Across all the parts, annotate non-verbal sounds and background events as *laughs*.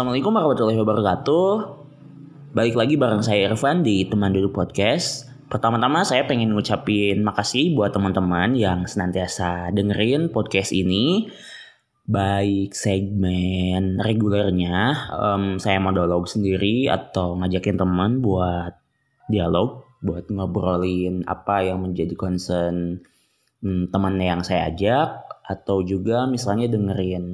Assalamualaikum warahmatullahi wabarakatuh. Balik lagi bareng saya Irfan di Teman Dulu Podcast. Pertama-tama saya pengen ngucapin makasih buat teman-teman yang senantiasa dengerin podcast ini. Baik segmen regulernya, um, saya monolog sendiri atau ngajakin teman buat dialog, buat ngobrolin apa yang menjadi concern hmm, teman yang saya ajak atau juga misalnya dengerin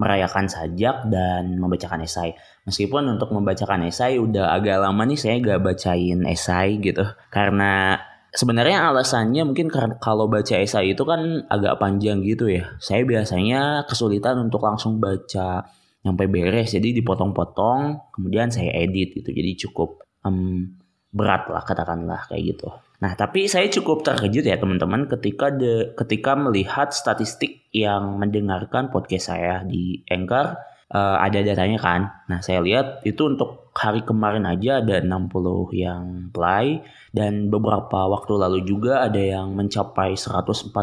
merayakan sajak dan membacakan esai. Meskipun untuk membacakan esai udah agak lama nih saya gak bacain esai gitu. Karena sebenarnya alasannya mungkin kalau baca esai itu kan agak panjang gitu ya. Saya biasanya kesulitan untuk langsung baca sampai beres jadi dipotong-potong kemudian saya edit gitu. Jadi cukup um, berat lah katakanlah kayak gitu. Nah, tapi saya cukup terkejut ya teman-teman ketika de, ketika melihat statistik yang mendengarkan podcast saya di Anchor uh, ada datanya kan. Nah, saya lihat itu untuk hari kemarin aja ada 60 yang play dan beberapa waktu lalu juga ada yang mencapai 140,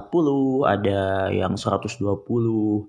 ada yang 120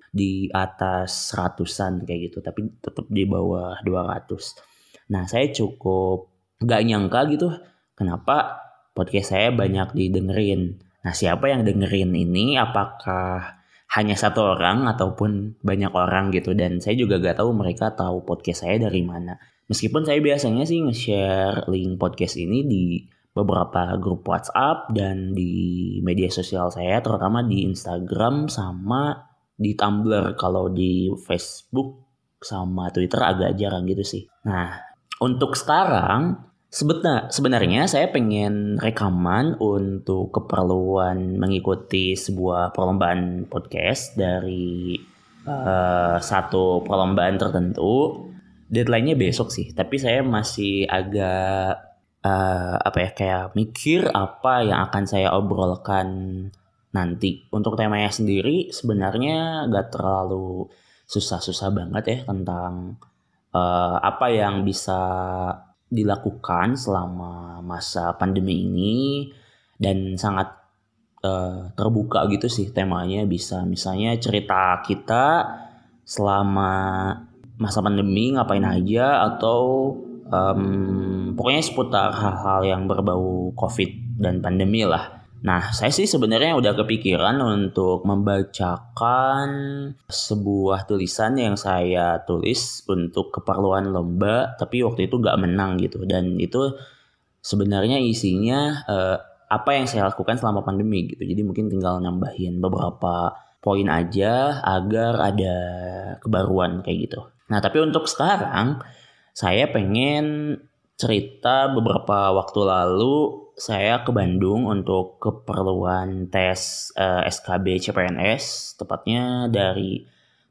di atas ratusan kayak gitu, tapi tetap di bawah 200. Nah, saya cukup gak nyangka gitu kenapa podcast saya banyak didengerin. Nah, siapa yang dengerin ini? Apakah hanya satu orang ataupun banyak orang gitu? Dan saya juga gak tahu mereka tahu podcast saya dari mana. Meskipun saya biasanya sih nge-share link podcast ini di beberapa grup WhatsApp dan di media sosial saya, terutama di Instagram sama di Tumblr. Kalau di Facebook sama Twitter agak jarang gitu sih. Nah, untuk sekarang Sebenarnya, sebenarnya saya pengen rekaman untuk keperluan mengikuti sebuah perlombaan podcast dari uh, satu perlombaan tertentu. Deadline-nya besok sih, tapi saya masih agak uh, apa ya kayak mikir apa yang akan saya obrolkan nanti. Untuk temanya sendiri sebenarnya gak terlalu susah-susah banget ya tentang uh, apa yang bisa dilakukan selama masa pandemi ini dan sangat uh, terbuka gitu sih temanya. Bisa misalnya cerita kita selama masa pandemi ngapain aja atau um, pokoknya seputar hal-hal yang berbau covid dan pandemi lah Nah, saya sih sebenarnya udah kepikiran untuk membacakan sebuah tulisan yang saya tulis untuk keperluan lomba, tapi waktu itu gak menang gitu. Dan itu sebenarnya isinya uh, apa yang saya lakukan selama pandemi gitu. Jadi mungkin tinggal nambahin beberapa poin aja agar ada kebaruan kayak gitu. Nah, tapi untuk sekarang saya pengen cerita beberapa waktu lalu saya ke Bandung untuk keperluan tes uh, eh, SKB CPNS tepatnya dari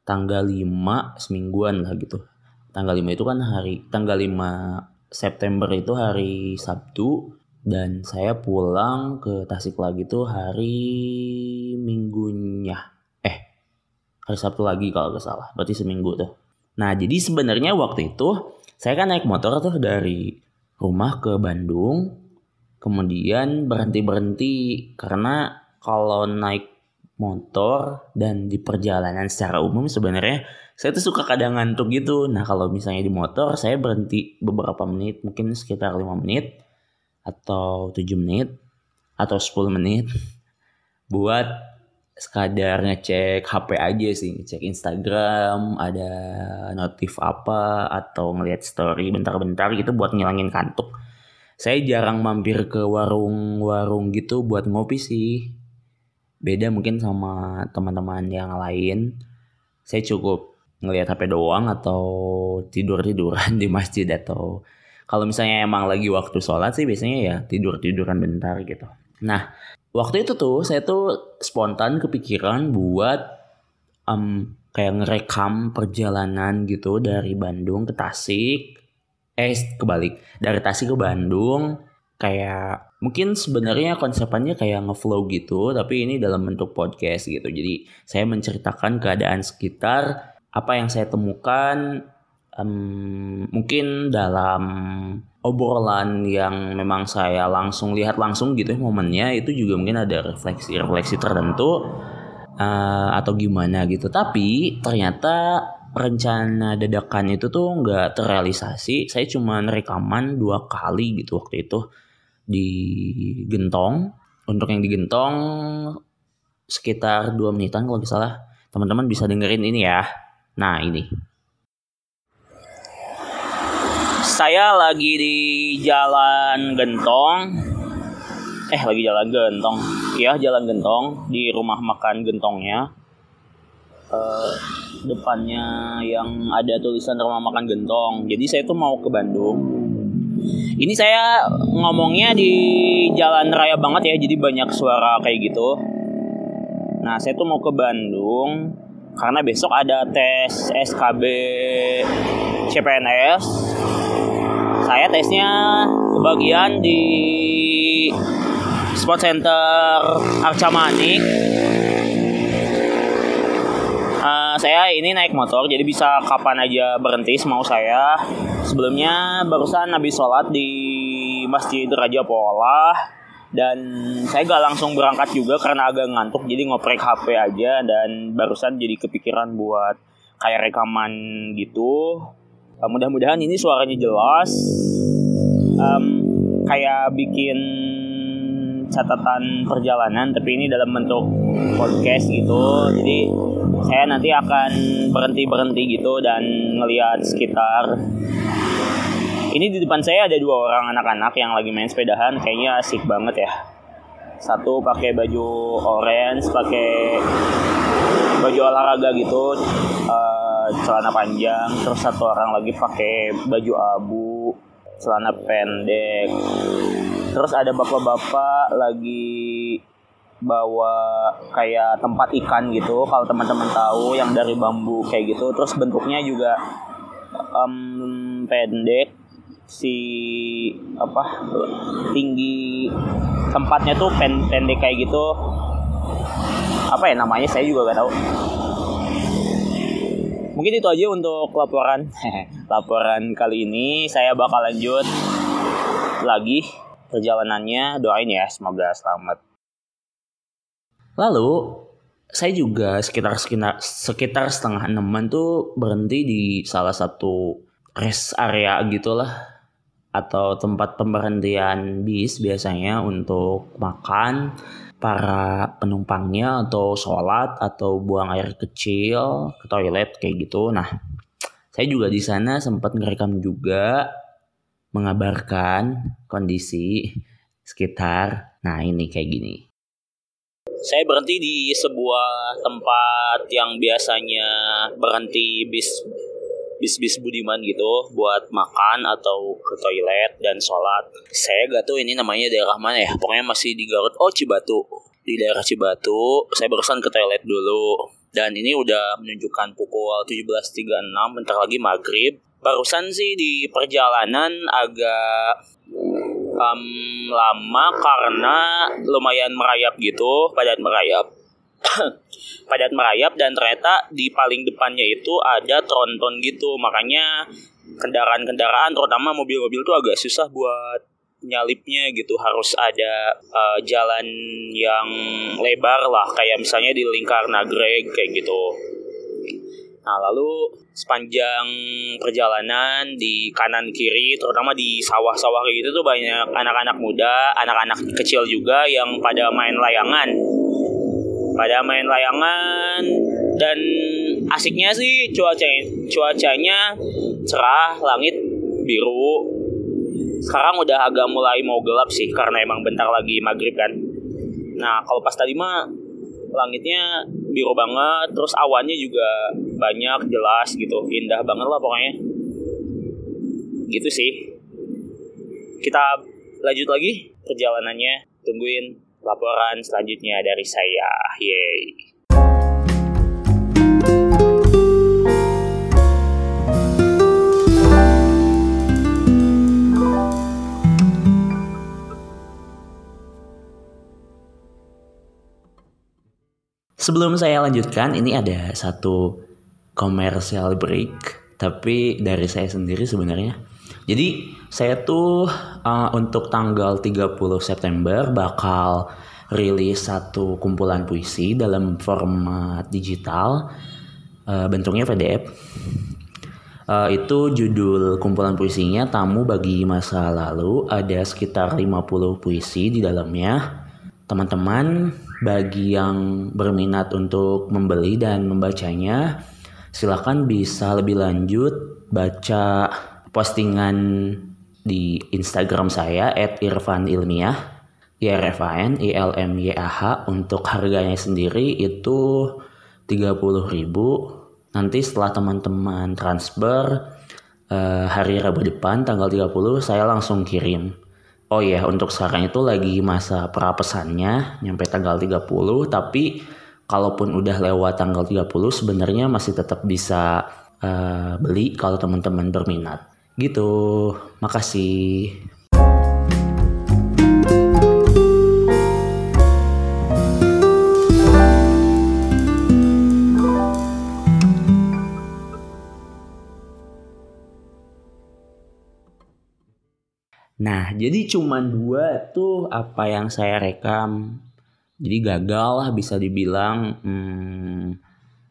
tanggal 5 semingguan lah gitu. Tanggal 5 itu kan hari tanggal 5 September itu hari Sabtu dan saya pulang ke Tasik lagi tuh hari Minggunya. Eh, hari Sabtu lagi kalau nggak salah. Berarti seminggu tuh. Nah, jadi sebenarnya waktu itu saya kan naik motor tuh dari rumah ke Bandung kemudian berhenti berhenti karena kalau naik motor dan di perjalanan secara umum sebenarnya saya tuh suka kadang ngantuk gitu. Nah kalau misalnya di motor saya berhenti beberapa menit, mungkin sekitar 5 menit atau 7 menit atau 10 menit *laughs* buat sekadar ngecek HP aja sih, ngecek Instagram, ada notif apa atau ngeliat story bentar-bentar gitu buat ngilangin kantuk saya jarang mampir ke warung-warung gitu buat ngopi sih. Beda mungkin sama teman-teman yang lain. Saya cukup ngelihat HP doang atau tidur-tiduran di masjid atau kalau misalnya emang lagi waktu sholat sih biasanya ya tidur-tiduran bentar gitu. Nah, waktu itu tuh saya tuh spontan kepikiran buat um, kayak ngerekam perjalanan gitu dari Bandung ke Tasik. Eh kebalik. Dari Tasik ke Bandung kayak mungkin sebenarnya konsepannya kayak ngeflow gitu tapi ini dalam bentuk podcast gitu. Jadi saya menceritakan keadaan sekitar apa yang saya temukan um, mungkin dalam obrolan yang memang saya langsung lihat langsung gitu ya momennya itu juga mungkin ada refleksi refleksi tertentu uh, atau gimana gitu. Tapi ternyata rencana dadakan itu tuh nggak terrealisasi. Saya cuma rekaman dua kali gitu waktu itu di Gentong. Untuk yang di Gentong sekitar dua menitan kalau salah. Teman-teman bisa dengerin ini ya. Nah ini. Saya lagi di Jalan Gentong. Eh lagi jalan Gentong. Ya jalan Gentong di rumah makan Gentongnya. Uh, depannya yang ada tulisan rumah makan Gentong. Jadi saya tuh mau ke Bandung. Ini saya ngomongnya di jalan raya banget ya, jadi banyak suara kayak gitu. Nah, saya tuh mau ke Bandung karena besok ada tes SKB CPNS saya tesnya kebagian di sport center Arca Manik uh, saya ini naik motor jadi bisa kapan aja berhenti semau saya. Sebelumnya barusan habis sholat di Masjid Raja Pola dan saya gak langsung berangkat juga karena agak ngantuk jadi ngoprek HP aja dan barusan jadi kepikiran buat kayak rekaman gitu uh, mudah-mudahan ini suaranya jelas. Um, kayak bikin catatan perjalanan tapi ini dalam bentuk podcast gitu. Jadi saya nanti akan berhenti berhenti gitu dan ngelihat sekitar. Ini di depan saya ada dua orang anak-anak yang lagi main sepedahan. Kayaknya asik banget ya. Satu pakai baju orange pakai baju olahraga gitu. Uh, celana panjang terus satu orang lagi pakai baju abu celana pendek. Terus ada bapak-bapak lagi bawa kayak tempat ikan gitu kalau teman-teman tahu yang dari bambu kayak gitu. Terus bentuknya juga um, pendek si apa tinggi tempatnya tuh pendek kayak gitu. Apa ya namanya? Saya juga gak tahu mungkin itu aja untuk laporan. *laughs* Laporan kali ini saya bakal lanjut lagi perjalanannya. Doain ya semoga selamat. Lalu saya juga sekitar sekitar sekitar setengah enaman tuh berhenti di salah satu rest area gitulah. Atau tempat pemberhentian bis biasanya untuk makan para penumpangnya atau sholat atau buang air kecil ke toilet kayak gitu. Nah, saya juga di sana sempat ngerekam juga mengabarkan kondisi sekitar. Nah, ini kayak gini. Saya berhenti di sebuah tempat yang biasanya berhenti bis bis-bis Budiman gitu buat makan atau ke toilet dan sholat. Saya gak tahu ini namanya daerah mana ya. Pokoknya masih di Garut. Oh Cibatu. Di daerah Cibatu. Saya barusan ke toilet dulu. Dan ini udah menunjukkan pukul 17.36. Bentar lagi maghrib. Barusan sih di perjalanan agak um, lama karena lumayan merayap gitu. Padat merayap padat merayap dan ternyata di paling depannya itu ada tronton gitu. Makanya kendaraan-kendaraan terutama mobil-mobil itu agak susah buat nyalipnya gitu. Harus ada uh, jalan yang lebar lah. Kayak misalnya di lingkar nagreg kayak gitu. Nah lalu sepanjang perjalanan di kanan kiri terutama di sawah-sawah kayak gitu tuh banyak anak-anak muda anak-anak kecil juga yang pada main layangan pada main layangan. Dan asiknya sih cuaca cuacanya cerah langit biru. Sekarang udah agak mulai mau gelap sih karena emang bentar lagi maghrib kan. Nah kalau pas tadi mah langitnya biru banget terus awannya juga banyak jelas gitu. Indah banget lah pokoknya. Gitu sih. Kita lanjut lagi perjalanannya. Tungguin laporan selanjutnya dari saya. Yeay. Sebelum saya lanjutkan, ini ada satu komersial break, tapi dari saya sendiri sebenarnya. Jadi saya tuh uh, untuk tanggal 30 September bakal rilis satu kumpulan puisi dalam format digital uh, bentuknya PDF. Uh, itu judul kumpulan puisinya Tamu Bagi Masa Lalu. Ada sekitar 50 puisi di dalamnya. Teman-teman bagi yang berminat untuk membeli dan membacanya, silakan bisa lebih lanjut baca postingan di Instagram saya @irfanilmiah IRFAN ILMYAH untuk harganya sendiri itu 30.000 nanti setelah teman-teman transfer uh, hari Rabu depan tanggal 30 saya langsung kirim. Oh ya untuk sekarang itu lagi masa prapesannya nyampe tanggal 30 tapi kalaupun udah lewat tanggal 30 sebenarnya masih tetap bisa uh, beli kalau teman-teman berminat gitu makasih Nah, jadi cuma dua tuh apa yang saya rekam. Jadi gagal lah bisa dibilang hmm,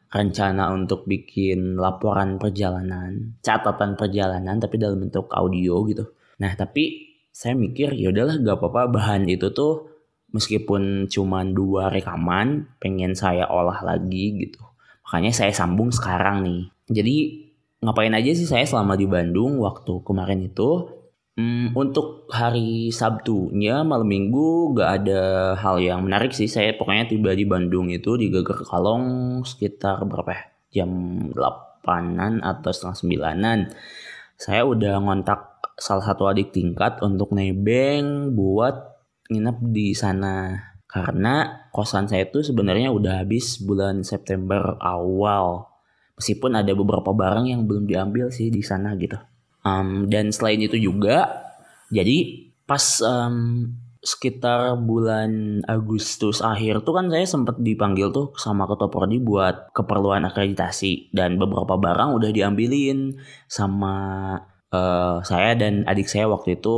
rencana untuk bikin laporan perjalanan, catatan perjalanan tapi dalam bentuk audio gitu. Nah, tapi saya mikir ya udahlah gak apa-apa bahan itu tuh meskipun cuma dua rekaman pengen saya olah lagi gitu. Makanya saya sambung sekarang nih. Jadi ngapain aja sih saya selama di Bandung waktu kemarin itu Hmm, untuk hari Sabtunya malam Minggu gak ada hal yang menarik sih. Saya pokoknya tiba di Bandung itu di Geger Kalong sekitar berapa ya? Jam 8-an atau setengah sembilanan. Saya udah ngontak salah satu adik tingkat untuk nebeng buat nginep di sana. Karena kosan saya itu sebenarnya udah habis bulan September awal. Meskipun ada beberapa barang yang belum diambil sih di sana gitu. Um, dan selain itu juga, jadi pas um, sekitar bulan Agustus akhir tuh kan saya sempat dipanggil tuh sama ketua prodi buat keperluan akreditasi. Dan beberapa barang udah diambilin sama uh, saya dan adik saya waktu itu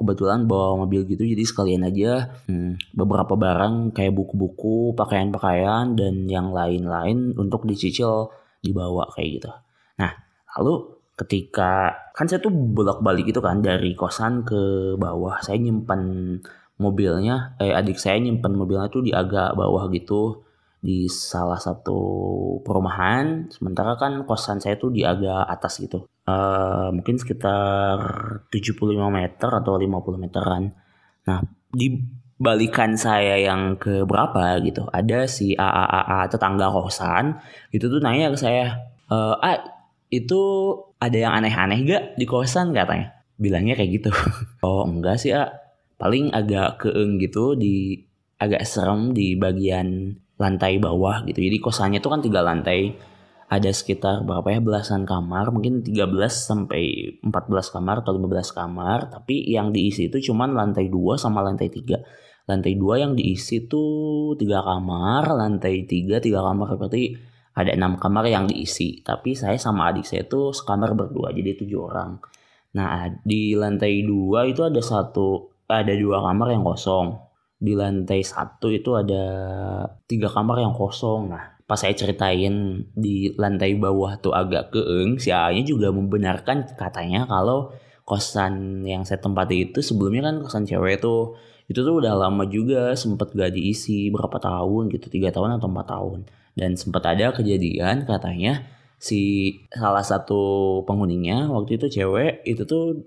kebetulan bawa mobil gitu jadi sekalian aja hmm, beberapa barang kayak buku-buku pakaian-pakaian dan yang lain-lain untuk dicicil dibawa kayak gitu. Nah lalu ketika kan saya tuh bolak-balik gitu kan dari kosan ke bawah. Saya nyimpan mobilnya eh adik saya nyimpan mobilnya tuh di agak bawah gitu di salah satu perumahan. Sementara kan kosan saya tuh di agak atas gitu. Uh, mungkin sekitar 75 meter atau 50 meteran. Nah di balikan saya yang ke berapa gitu ada si AAA tetangga kosan itu tuh nanya ke saya e, ah itu ada yang aneh-aneh gak di kosan katanya? Bilangnya kayak gitu. *laughs* Oh enggak sih ah paling agak keeng gitu di agak serem di bagian lantai bawah gitu. Jadi kosannya tuh kan tiga lantai. Ada sekitar berapa ya belasan kamar mungkin 13 sampai 14 kamar atau 15 kamar. Tapi yang diisi itu cuman lantai 2 sama lantai 3 lantai 2 yang diisi tuh tiga kamar lantai 3 tiga kamar. Berarti ada enam kamar yang diisi tapi saya sama adik saya tuh sekamar berdua jadi tujuh orang. Nah di lantai dua itu ada satu ada dua kamar yang kosong. Di lantai satu itu ada tiga kamar yang kosong. Nah pas saya ceritain di lantai bawah tuh agak keeng si A juga membenarkan katanya kalau kosan yang saya tempati itu sebelumnya kan kosan cewek tuh itu tuh udah lama juga sempet gak diisi berapa tahun gitu tiga tahun atau empat tahun. Dan sempat ada kejadian katanya si salah satu penghuninya waktu itu cewek itu tuh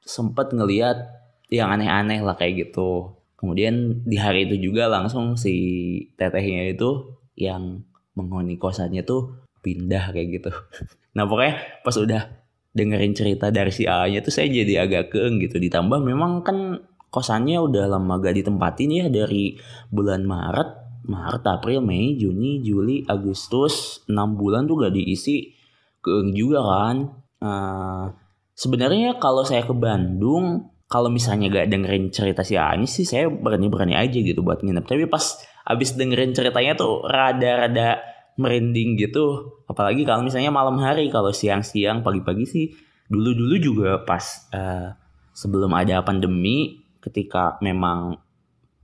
sempat ngeliat yang aneh-aneh lah kayak gitu. Kemudian di hari itu juga langsung si tetehnya itu yang menghuni kosannya tuh pindah kayak gitu. *laughs* Nah pokoknya pas udah dengerin cerita dari si A nya tuh saya jadi agak keeng gitu. Ditambah memang kan kosannya udah lama gak ditempatin ya dari bulan Maret Maret, April, Mei, Juni, Juli, Agustus, 6 bulan tuh gak diisi keeng juga kan. Uh, Sebenarnya kalau saya ke Bandung, kalau misalnya gak dengerin cerita si Ani sih saya berani-berani aja gitu buat nginep. Tapi pas abis dengerin ceritanya tuh rada-rada merinding gitu. Apalagi kalau misalnya malam hari, kalau siang-siang, pagi-pagi sih dulu-dulu juga pas uh, sebelum ada pandemi ketika memang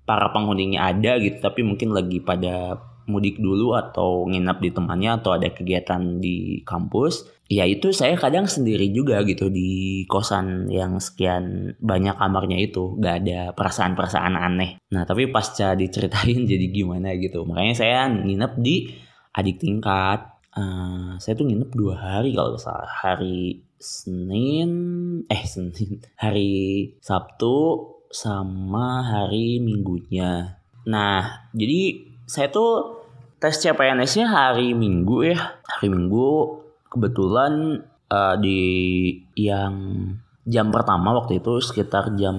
para penghuninya ada gitu tapi mungkin lagi pada mudik dulu atau nginap di temannya atau ada kegiatan di kampus ya itu saya kadang sendiri juga gitu di kosan yang sekian banyak kamarnya itu gak ada perasaan-perasaan aneh. Nah tapi pasca diceritain *laughs* jadi gimana gitu makanya saya nginep di adik tingkat. Uh, saya tuh nginep dua hari kalau salah hari Senin eh Senin *laughs* hari Sabtu sama hari Minggunya nah jadi saya tuh tes CPNS-nya hari Minggu ya. Hari Minggu kebetulan uh, di yang jam pertama waktu itu sekitar jam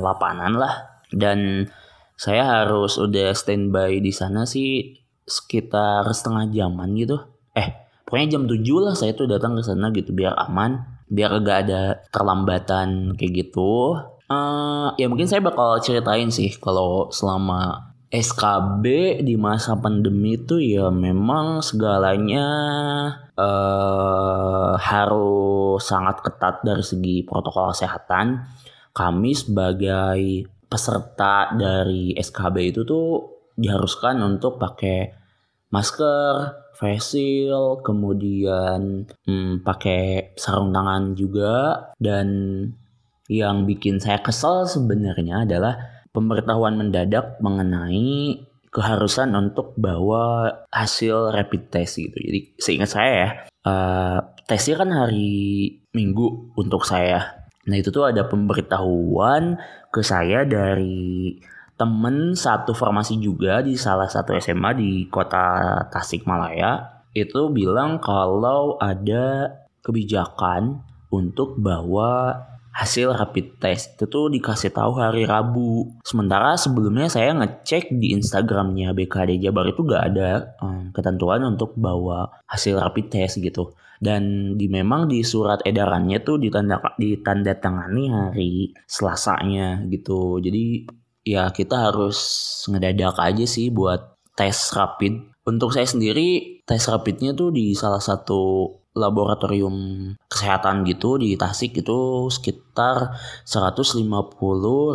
8-an lah. Dan saya harus udah standby di sana sih sekitar setengah jaman gitu. Eh, pokoknya jam 7 lah saya tuh datang ke sana gitu biar aman, biar gak ada terlambatan kayak gitu. Uh, ya mungkin saya bakal ceritain sih kalau selama SKB di masa pandemi itu ya memang segalanya uh, harus sangat ketat dari segi protokol kesehatan. Kami sebagai peserta dari SKB itu tuh diharuskan untuk pakai masker, face shield, kemudian hmm, pakai sarung tangan juga dan yang bikin saya kesel sebenarnya adalah pemberitahuan mendadak mengenai keharusan untuk bawa hasil rapid test gitu. Jadi seingat saya ya, uh, tesnya kan hari Minggu untuk saya. Nah itu tuh ada pemberitahuan ke saya dari temen satu formasi juga di salah satu SMA di kota Tasikmalaya itu bilang kalau ada kebijakan untuk bawa hasil rapid test itu tuh dikasih tahu hari Rabu. Sementara sebelumnya saya ngecek di Instagramnya BKD Jabar itu gak ada um, ketentuan untuk bawa hasil rapid test gitu. Dan di memang di surat edarannya tuh ditanda ditanda tangani hari Selasanya gitu. Jadi ya kita harus ngedadak aja sih buat tes rapid. Untuk saya sendiri tes rapidnya tuh di salah satu laboratorium kesehatan gitu di Tasik itu sekitar 150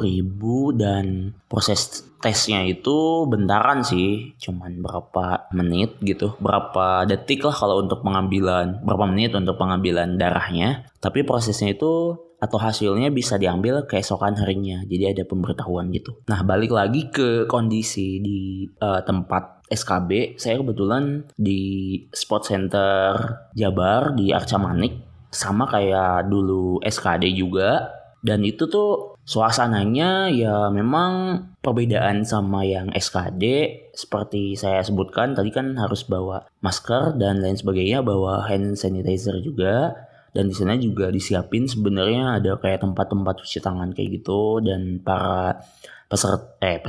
ribu dan proses tesnya itu bentaran sih cuman berapa menit gitu berapa detik lah kalau untuk pengambilan berapa menit untuk pengambilan darahnya tapi prosesnya itu atau hasilnya bisa diambil keesokan harinya. Jadi ada pemberitahuan gitu. Nah, balik lagi ke kondisi di uh, tempat SKB, saya kebetulan di sport center Jabar di Arca Manik. Sama kayak dulu SKD juga. Dan itu tuh suasananya ya memang perbedaan sama yang SKD seperti saya sebutkan tadi kan harus bawa masker dan lain sebagainya bawa hand sanitizer juga. Dan di sana juga disiapin sebenarnya ada kayak tempat-tempat cuci tangan kayak gitu. Dan para peserta eh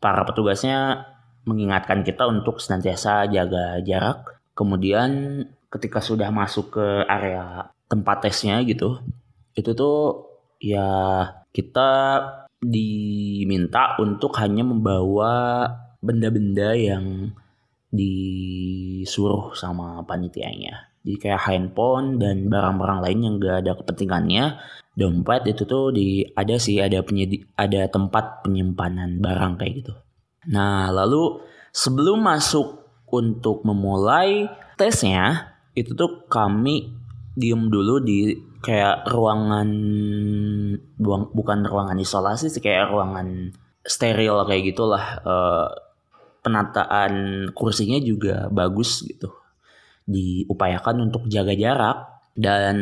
para petugasnya mengingatkan kita untuk senantiasa jaga jarak kemudian ketika sudah masuk ke area tempat tesnya gitu itu tuh ya kita diminta untuk hanya membawa benda-benda yang disuruh sama panitianya jadi kayak handphone dan barang-barang lain yang gak ada kepentingannya. Dompet itu tuh di ada sih ada penyedi, ada tempat penyimpanan barang kayak gitu. Nah, lalu sebelum masuk untuk memulai tesnya, itu tuh kami diem dulu di kayak ruangan bukan ruangan isolasi sih kayak ruangan steril kayak gitulah uh, penataan kursinya juga bagus gitu. Diupayakan untuk jaga jarak dan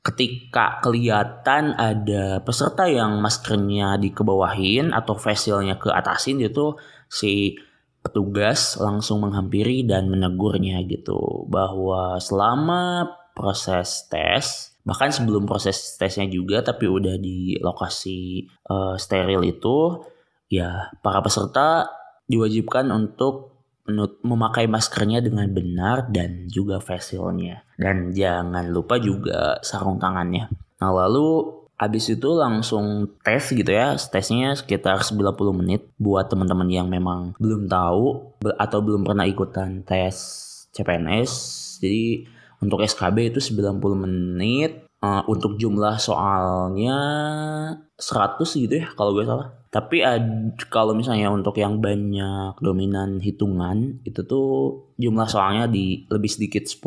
ketika kelihatan ada peserta yang maskernya dikebawahin atau facialnya ke atasin itu si petugas langsung menghampiri dan menegurnya gitu. Bahwa selama proses tes bahkan sebelum proses tesnya juga tapi udah di lokasi uh, steril itu ya para peserta diwajibkan untuk memakai maskernya dengan benar dan juga face shieldnya. Dan jangan lupa juga sarung tangannya. Nah lalu Abis itu langsung tes gitu ya, tesnya sekitar 90 menit buat teman-teman yang memang belum tahu atau belum pernah ikutan tes CPNS. Jadi untuk SKB itu 90 menit, uh, untuk jumlah soalnya 100 gitu ya kalau gue salah. Tapi ad, kalau misalnya untuk yang banyak dominan hitungan itu tuh jumlah soalnya di lebih sedikit 10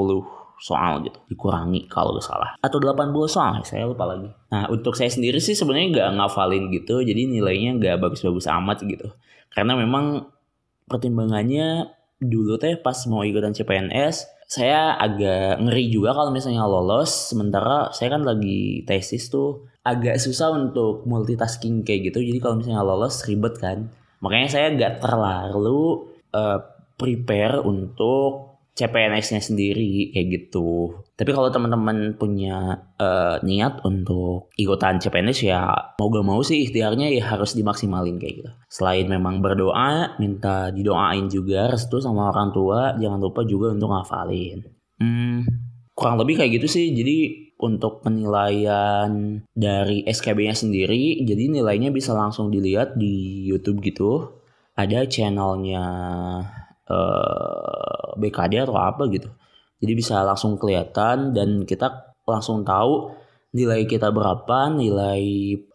soal gitu dikurangi kalau gak salah. Atau 80 soal saya lupa lagi. Nah untuk saya sendiri sih sebenarnya nggak ngafalin gitu jadi nilainya nggak bagus-bagus amat gitu. Karena memang pertimbangannya dulu teh pas mau ikutan CPNS saya agak ngeri juga kalau misalnya lolos sementara saya kan lagi tesis tuh agak susah untuk multitasking kayak gitu jadi kalau misalnya lolos ribet kan makanya saya nggak terlalu uh, prepare untuk CPNS-nya sendiri kayak gitu. Tapi kalau teman-teman punya uh, niat untuk ikutan CPNS ya mau gak mau sih ikhtiarnya ya harus dimaksimalin kayak gitu. Selain memang berdoa, minta didoain juga restu sama orang tua, jangan lupa juga untuk ngafalin. Hmm, kurang lebih kayak gitu sih. Jadi untuk penilaian dari SKB-nya sendiri, jadi nilainya bisa langsung dilihat di YouTube gitu. Ada channelnya eh, BKD atau apa gitu. Jadi bisa langsung kelihatan dan kita langsung tahu nilai kita berapa, nilai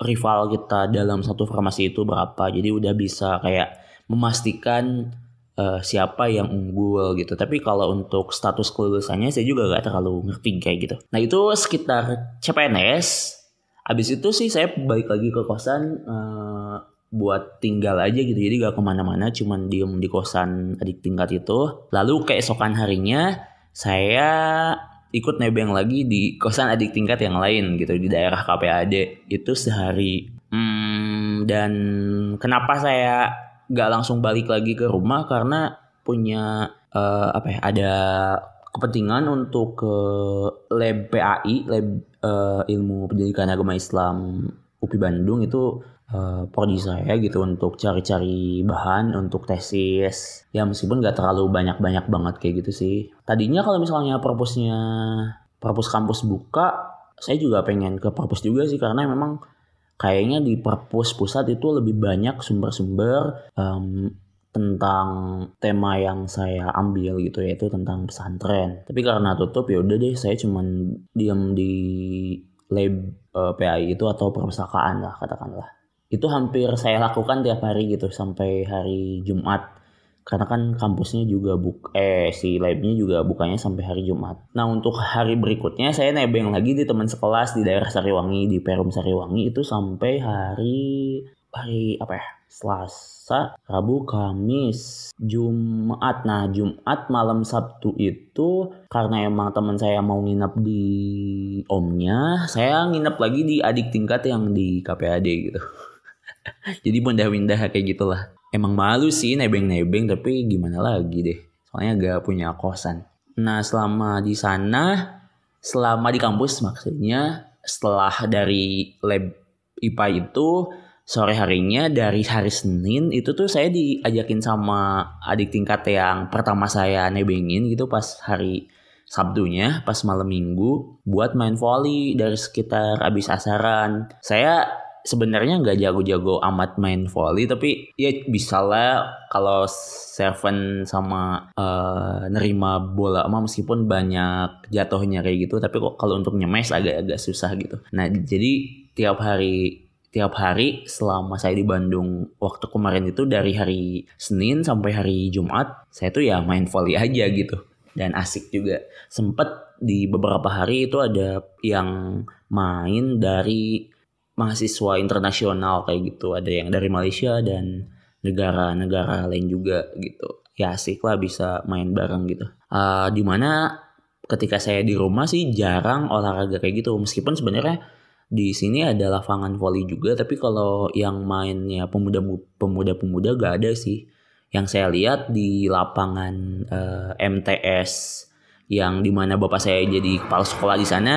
rival kita dalam satu formasi itu berapa. Jadi udah bisa kayak memastikan uh, siapa yang unggul gitu. Tapi kalau untuk status kelulusannya saya juga gak terlalu ngerti kayak gitu. Nah itu sekitar CPNS. Habis itu sih saya balik lagi ke kosan uh, buat tinggal aja gitu jadi gak ke mana-mana cuman diem di kosan adik tingkat itu lalu keesokan harinya saya ikut nebeng lagi di kosan adik tingkat yang lain gitu di daerah KPAD itu sehari hmm, dan kenapa saya gak langsung balik lagi ke rumah karena punya uh, apa ya ada kepentingan untuk ke lab PAI lab uh, ilmu pendidikan agama Islam UPI Bandung itu uh, prodi saya gitu untuk cari-cari bahan untuk tesis. Ya meskipun gak terlalu banyak-banyak banget kayak gitu sih. Tadinya kalau misalnya purpose-nya purpose kampus buka saya juga pengen ke purpose juga sih karena memang kayaknya di purpose pusat itu lebih banyak sumber-sumber um, tentang tema yang saya ambil gitu yaitu tentang pesantren. Tapi karena tutup ya udah deh saya cuman diam di lab uh, eh, PAI itu atau perpustakaan lah katakanlah itu hampir saya lakukan tiap hari gitu sampai hari Jumat karena kan kampusnya juga buk eh si labnya juga bukanya sampai hari Jumat. Nah untuk hari berikutnya saya nebeng lagi di teman sekelas di daerah Sariwangi di Perum Sariwangi itu sampai hari hari apa ya Selasa, Rabu, Kamis, Jumat. Nah Jumat malam Sabtu itu karena emang teman saya mau nginep di omnya, saya nginep lagi di adik tingkat yang di KPAD gitu. *laughs* Jadi pindah-pindah kayak gitulah. Emang malu sih nebeng-nebeng tapi gimana lagi deh. Soalnya gak punya kosan. Nah selama di sana, selama di kampus maksudnya setelah dari lab IPA itu sore harinya dari hari Senin itu tuh saya diajakin sama adik tingkat yang pertama saya nebengin gitu pas hari Sabtunya pas malam minggu buat main volley dari sekitar abis asaran. Saya sebenarnya nggak jago-jago amat main volley tapi ya bisa lah kalau serven sama uh, nerima bola mah meskipun banyak jatuhnya kayak gitu tapi kok kalau untuk nyemes agak-agak susah gitu. Nah jadi tiap hari tiap hari selama saya di Bandung waktu kemarin itu dari hari Senin sampai hari Jumat saya tuh ya main volley aja gitu. Dan asik juga. Sempet di beberapa hari itu ada yang main dari mahasiswa internasional kayak gitu. Ada yang dari Malaysia dan negara-negara lain juga gitu. Ya asik lah bisa main bareng gitu. Uh, di mana ketika saya di rumah sih jarang olahraga kayak gitu. Meskipun sebenarnya di sini ada lapangan volley juga tapi kalau yang mainnya pemuda pemuda pemuda gak ada sih. Yang saya lihat di lapangan uh, eh, MTS yang di mana bapak saya jadi kepala sekolah di sana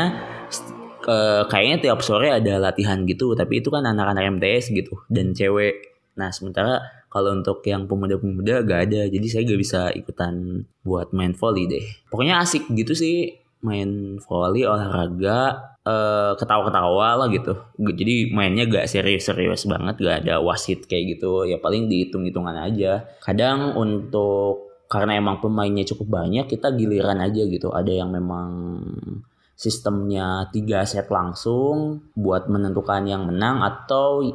ke kayaknya tiap sore ada latihan gitu tapi itu kan anak-anak MTS gitu dan cewek. Nah sementara kalau untuk yang pemuda-pemuda gak ada jadi saya gak bisa ikutan buat main volley deh. Pokoknya asik gitu sih main volley olahraga uh, ketawa-ketawa lah gitu. Jadi mainnya gak serius-serius banget gak ada wasit kayak gitu. Ya paling dihitung-hitungan aja. Kadang untuk karena emang pemainnya cukup banyak kita giliran aja gitu. Ada yang memang sistemnya tiga set langsung buat menentukan yang menang atau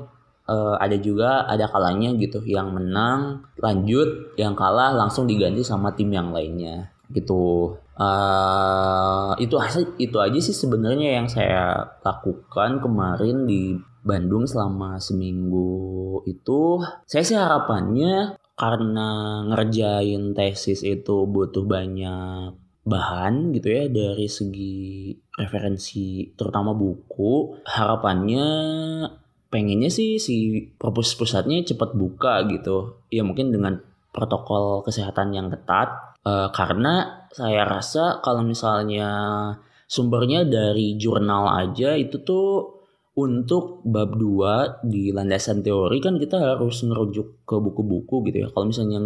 uh, ada juga ada kalanya gitu yang menang lanjut yang kalah langsung diganti sama tim yang lainnya gitu. Uh, itu itu aja sih sebenarnya yang saya lakukan kemarin di Bandung selama seminggu itu. Saya sih harapannya karena ngerjain tesis itu butuh banyak bahan gitu ya dari segi referensi terutama buku harapannya pengennya sih si perpus pusatnya cepat buka gitu ya mungkin dengan protokol kesehatan yang ketat uh, karena saya rasa kalau misalnya sumbernya dari jurnal aja itu tuh untuk bab 2 di landasan teori kan kita harus ngerujuk ke buku-buku gitu ya. Kalau misalnya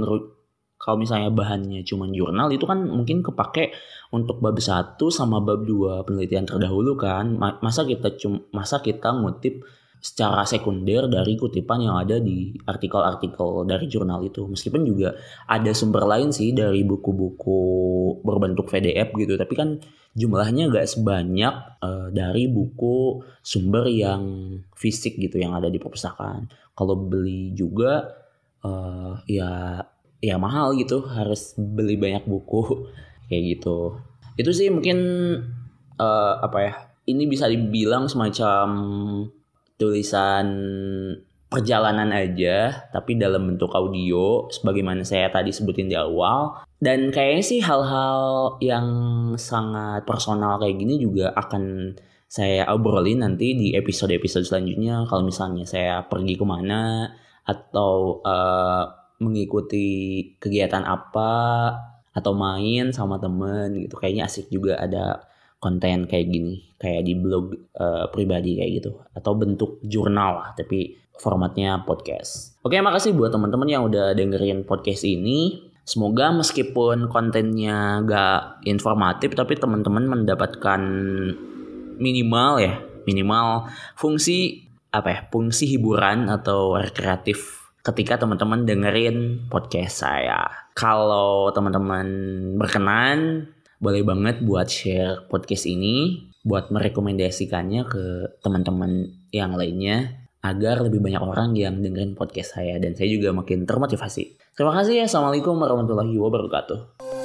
kalau misalnya bahannya cuma jurnal itu kan mungkin kepake untuk bab 1 sama bab 2 penelitian terdahulu kan. Masa kita cuma masa kita ngutip secara sekunder dari kutipan yang ada di artikel-artikel dari jurnal itu. Meskipun juga ada sumber lain sih dari buku-buku berbentuk PDF gitu, tapi kan jumlahnya gak sebanyak uh, dari buku sumber yang fisik gitu yang ada di perpustakaan. Kalau beli juga uh, ya ya mahal gitu, harus beli banyak buku *laughs* kayak gitu. Itu sih mungkin uh, apa ya? Ini bisa dibilang semacam tulisan perjalanan aja tapi dalam bentuk audio sebagaimana saya tadi sebutin di awal dan kayaknya sih hal-hal yang sangat personal kayak gini juga akan saya obrolin nanti di episode-episode selanjutnya kalau misalnya saya pergi ke mana atau uh, mengikuti kegiatan apa atau main sama temen gitu kayaknya asik juga ada konten kayak gini kayak di blog uh, pribadi kayak gitu atau bentuk jurnal lah tapi formatnya podcast. Oke, makasih buat teman-teman yang udah dengerin podcast ini. Semoga meskipun kontennya gak informatif tapi teman-teman mendapatkan minimal ya, minimal fungsi apa ya, fungsi hiburan atau rekreatif ketika teman-teman dengerin podcast saya. Kalau teman-teman berkenan boleh banget buat share podcast ini, buat merekomendasikannya ke teman-teman yang lainnya agar lebih banyak orang yang dengerin podcast saya dan saya juga makin termotivasi. Terima kasih ya. Assalamualaikum warahmatullahi wabarakatuh.